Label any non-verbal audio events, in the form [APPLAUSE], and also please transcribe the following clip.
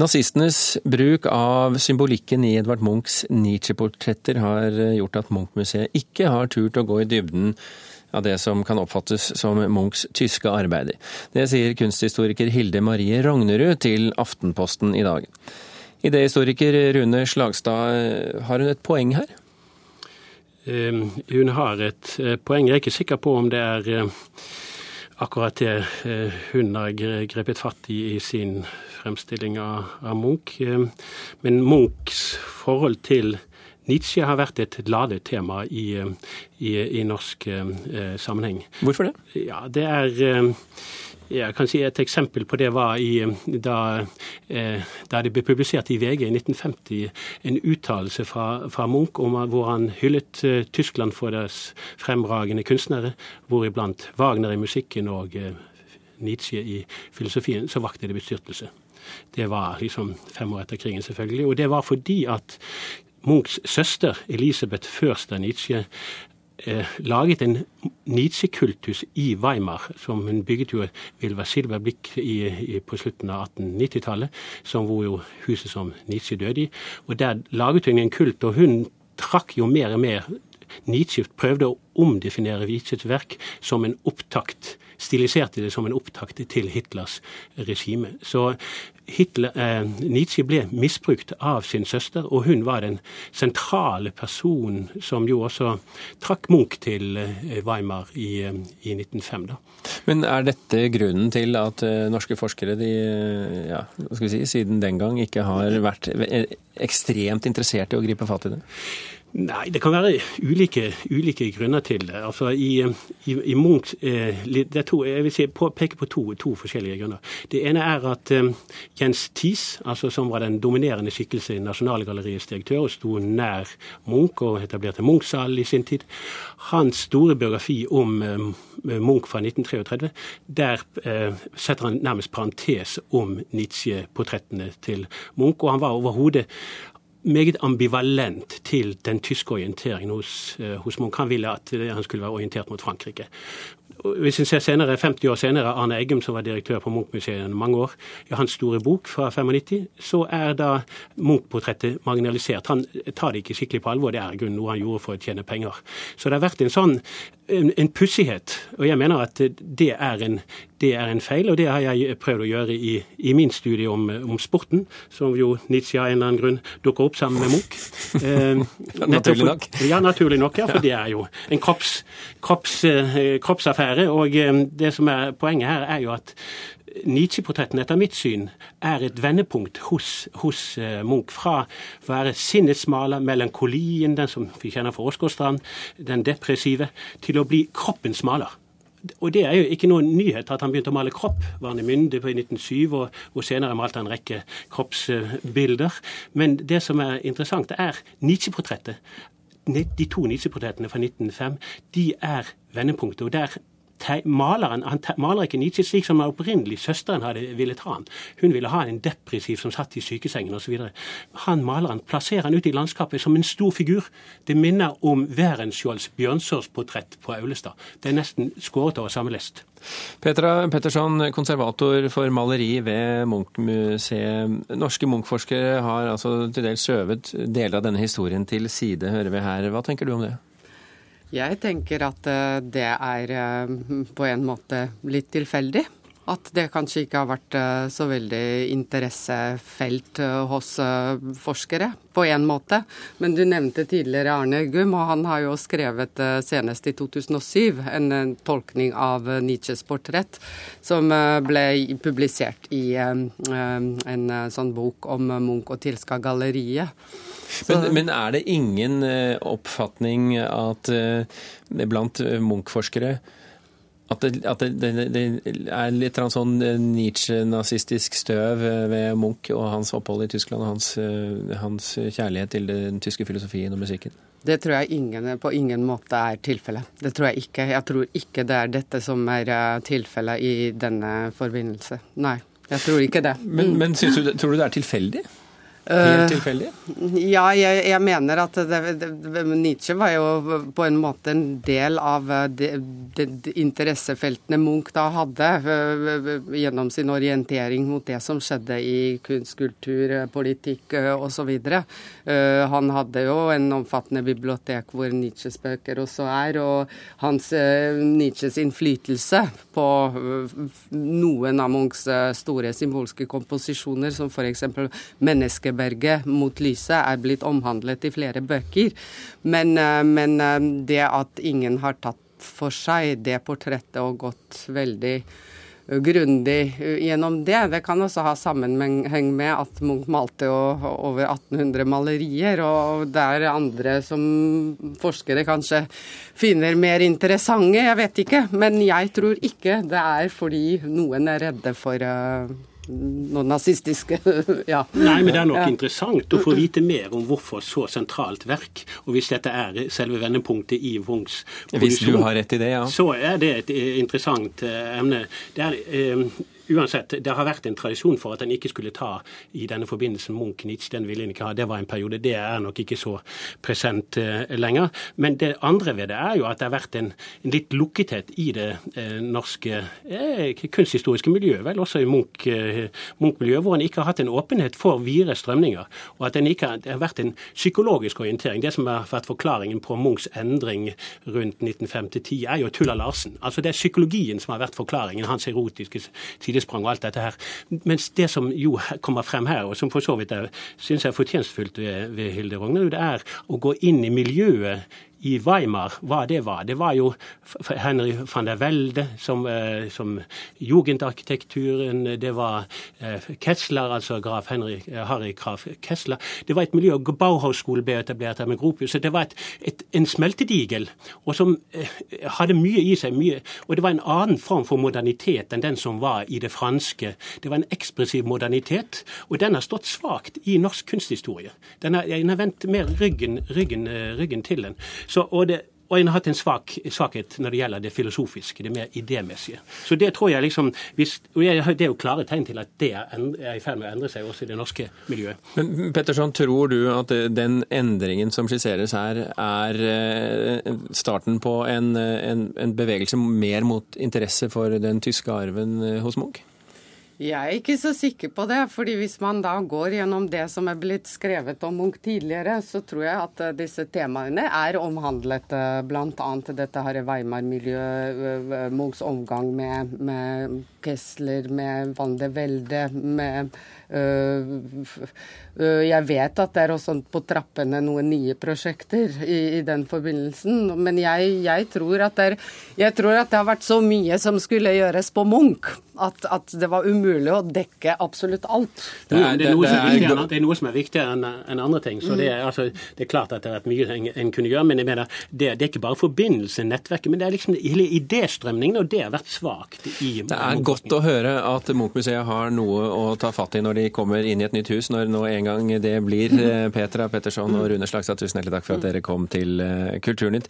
Nazistenes bruk av symbolikken i Edvard Munchs Nietzsche-portretter har gjort at Munch-museet ikke har turt å gå i dybden av det som kan oppfattes som Munchs tyske arbeider. Det sier kunsthistoriker Hilde Marie Rognerud til Aftenposten i dag. Idéhistoriker Rune Slagstad, har hun et poeng her? Um, hun har et uh, poeng. Jeg er ikke sikker på om det er uh, akkurat det hun har grepet fatt i i sin fremstilling av, av Munch. Eh, men Munchs forhold til Nietzsche har vært et ladet tema i, eh, i, i norsk eh, sammenheng. Hvorfor det? Ja, det er jeg kan si Et eksempel på det var i, da, da, det ble publisert i VG i 1950 en uttalelse fra, fra, Munch om, hvor han hyllet Tyskland for deres fremragende kunstnere, hvoriblant Wagner i musikken og Nietzsche i filosofien, så vakte det bestyrtelse. Det var liksom fem år etter krigen, selvfølgelig. Og det var fordi at Munchs søster Elisabeth Førster Nietzsche eh, laget en Nietzsche-kultus i Weimar, som hun bygget jo Wilver Silverblikk i, i, på slutten av 1890-tallet, som hvor jo huset som Nietzsche døde i. Og Der laget hun en kult, og hun trakk jo mer og mer Nietzsche prøvde å omdefinere Nietzsches verk som en opptakt stiliserte det som en opptakt til Hitlers regime. Så Hitler, eh, Nietzsche ble misbrukt av sin søster, og hun var den sentrale personen som jo også trakk Munch til eh, Weimar i, eh, i 1905. Da. Men er dette grunnen til at eh, norske forskere de, ja, si, siden den gang ikke har vært ekstremt interessert i å gripe fatt i det? Nei, det kan være ulike, ulike grunner til det. Altså i, i, i Munch eh, det to, Jeg vil si, peke på to, to, forskjellige grunner. Det ene er at eh, Jens Thies, altså som var den dominerende skikkelse i Nasjonalgalleriets direktør og sto nær Munch og etablerte Munch-salen i sin tid, hans store biografi om eh, Munch fra 1933, der eh, setter han nærmest parentes om Nietzsche-portrettene til Munch. Og han var overhodet meget ambivalent til den tyske orienteringen hos, eh, hos Munch. At han skulle være orientert mot Frankrike. Hvis en ser senere, 50 år senere, Arne Eggum, som var direktør på Munch-museet i mange år, i hans store bok fra 95, så er da Munch-portrettet marginalisert. Han tar det ikke skikkelig på alvor. Det er grunn noe han gjorde for å tjene penger. Så det har vært en sånn en, en pussighet. Og jeg mener at det er, en, det er en feil, og det har jeg prøvd å gjøre i, i min studie om, om, sporten, som jo Nietzsche av en eller annen grunn dukker opp sammen med Munch. Eh, [LAUGHS] naturlig nok. Ja, naturlig nok, ja, for det er jo en kropps, kropps, eh, kroppsaffære. Og eh, det som er poenget her, er jo at Nietzsche-portrettene etter mitt syn er et vendepunkt hos, hos uh, Munch. Fra å være sinnets maler, melankolien, den som vi kjenner fra Åsgårdstrand, den depressive, til å bli kroppens maler. Og det er jo ikke noen nyhet at han begynte å male kropp. Var han i myndig på i 1907, og, og senere malte han en rekke kroppsbilder. Men det som er interessant, er Nietzsche-portrettet. De to Nietzsche-portrettene fra 1905 de er vendepunktet. og der maleren han maler ikke Nietzsche slik som opprinnelig søsteren hadde ville ta han. Hun ville ha en depressiv som satt i sykesengen osv. Han maleren plasserer han ut i landskapet som en stor figur. Det minner om Wærenskiolds Bjørnsås portrett på Aulestad. Det er nesten skåret over samme lest. Petra Petterson, konservator for maleri ved Munch-museet. Norske Munch-forskere har altså til dels skjøvet deler av denne historien til side, hører vi her. Hva tenker du om det? Jeg tenker at eh, det er eh, på en måte litt tilfeldig. At det kanskje ikke har vært eh, så veldig interessefelt hos forskere, på en måte. Men du nevnte tidligere Arne Eggum, og han har jo skrevet senest i 2007 en tolkning av Nietzsches portrett, som ble publisert i en sånn bok om Munch og Tilska-galleriet. Men, men, er det ingen eh, oppfatning at eh, blant eh, Munch-forskere at, det, at det, det, det, er litt sånn Nietzsche-nazistisk støv ved Munch og hans opphold i Tyskland og hans, hans kjærlighet til den tyske filosofien og musikken? Det tror jeg ingen, på ingen måte er tilfellet. Det tror jeg ikke. Jeg tror ikke det er dette som er tilfellet i denne forbindelse. Nei, jeg tror ikke det. Men, men du, tror du det er tilfeldig? Helt tilfeldig? Uh, ja, jeg, jeg, mener at det, det, Nietzsche var jo på en måte en del av de, de, de interessefeltene Munch da hadde, uh, gjennom sin orientering mot det som skjedde i kunst, kultur, politikk uh, osv. Han hadde jo en omfattende bibliotek hvor Nietzsches bøker også er, og hans, Nietzsches innflytelse på noen av Munchs store symbolske komposisjoner, som f.eks. 'Menneskeberget' Ekeberget mot lyset er blitt omhandlet i flere bøker. Men, eh, men eh, det at ingen har tatt for seg det portrettet og gått veldig eh, grundig gjennom det. Det kan også ha sammenheng med at Munch malte over 1800 malerier, og det er andre som forskere kanskje finner mer interessante, jeg vet ikke. Men jeg tror ikke det er fordi noen er redde for noen nazistiske [LAUGHS] ja. Nei, men det er nok ja. interessant å få vite mer om hvorfor så sentralt verk. Og hvis dette er selve vendepunktet i Wungs produksjon, hvis du har rett i det, ja. så er det et interessant eh, emne. Det er, eh, uansett, det har vært en tradisjon for at en ikke skulle ta i denne forbindelsen Munch-Nietzsche. Den ville en ikke ha. Det var en periode. Det er nok ikke så present uh, lenger. Men det andre ved det er jo at det har vært en, en litt lukkethet i det uh, norske uh, kunsthistoriske miljøet, vel også i Munch-miljøet, Munch hvor en ikke har hatt en åpenhet for videre strømninger. Og at en ikke har, det har vært en psykologisk orientering. Det som har vært forklaringen på Munchs endring rundt 1905-10, er jo Tulla Larsen. Altså Det er psykologien som har vært forklaringen, hans erotiske side sidesprang og alt dette her. Mens det som jo kommer frem her, og som for så vidt syns jeg er fortjenstfullt ved, ved Hilde Rognerud, er å gå inn i miljøet i Weimar hva det var. Det var jo Henry van der Welde som, eh, som jugendarkitekturen. Det var eh, Kessler, altså graf Henry, eh, Harry Graf Kessler. Det var et miljø. Bauhaus-skolen ble etablert her med Gropius. Det var et, et, en smeltedigel og som hadde mye i seg. mye, Og det var en annen form for modernitet enn den som var i det franske. Det var en ekspressiv modernitet, og den har stått svakt i norsk kunsthistorie. Den har, har vendt mer ryggen, ryggen, ryggen til den. Så, og, det, og en har hatt en svak, svakhet når det gjelder det filosofiske, det mer idémessige. Så det tror jeg liksom hvis, og Det er jo klare tegn til at det er i ferd med å endre seg også i det norske miljøet. Men Petterson, tror du at den endringen som skisseres her, er eh, starten på en, en, en bevegelse mer mot interesse for den tyske arven eh, hos Munch? Jeg er ikke så sikker på det. fordi hvis man da går gjennom det som er blitt skrevet om Munch tidligere, så tror jeg at eh, disse temaene er omhandlet. Eh, Bl.a. dette her Weimar-miljøet, Munchs omgang med, med Kessler, med Van de Welde, med jeg vet at det er også på trappene noen nye prosjekter i, i den forbindelsen, men jeg, jeg, tror er, jeg, tror at det har vært så mye som skulle gjøres på Munch, at, at det var umulig å dekke absolutt alt. Det er, det er, noe, som er, det er noe, som er viktigere enn en andre ting. så det er, altså, det er, klart at det har vært mye en, en kunne gjøre, men jeg mener, det, er ikke bare forbindelse, nettverket, men det er liksom hele idéstrømningen, og det har vært svakt i Det er godt å høre at Munch-museet har noe å ta fatt i når de de kommer inn i et nytt hus, når nå en gang det blir. Eh, Petra Petterson og Rune Slagstad, tusen hjertelig takk for at dere kom til eh, Kulturnytt.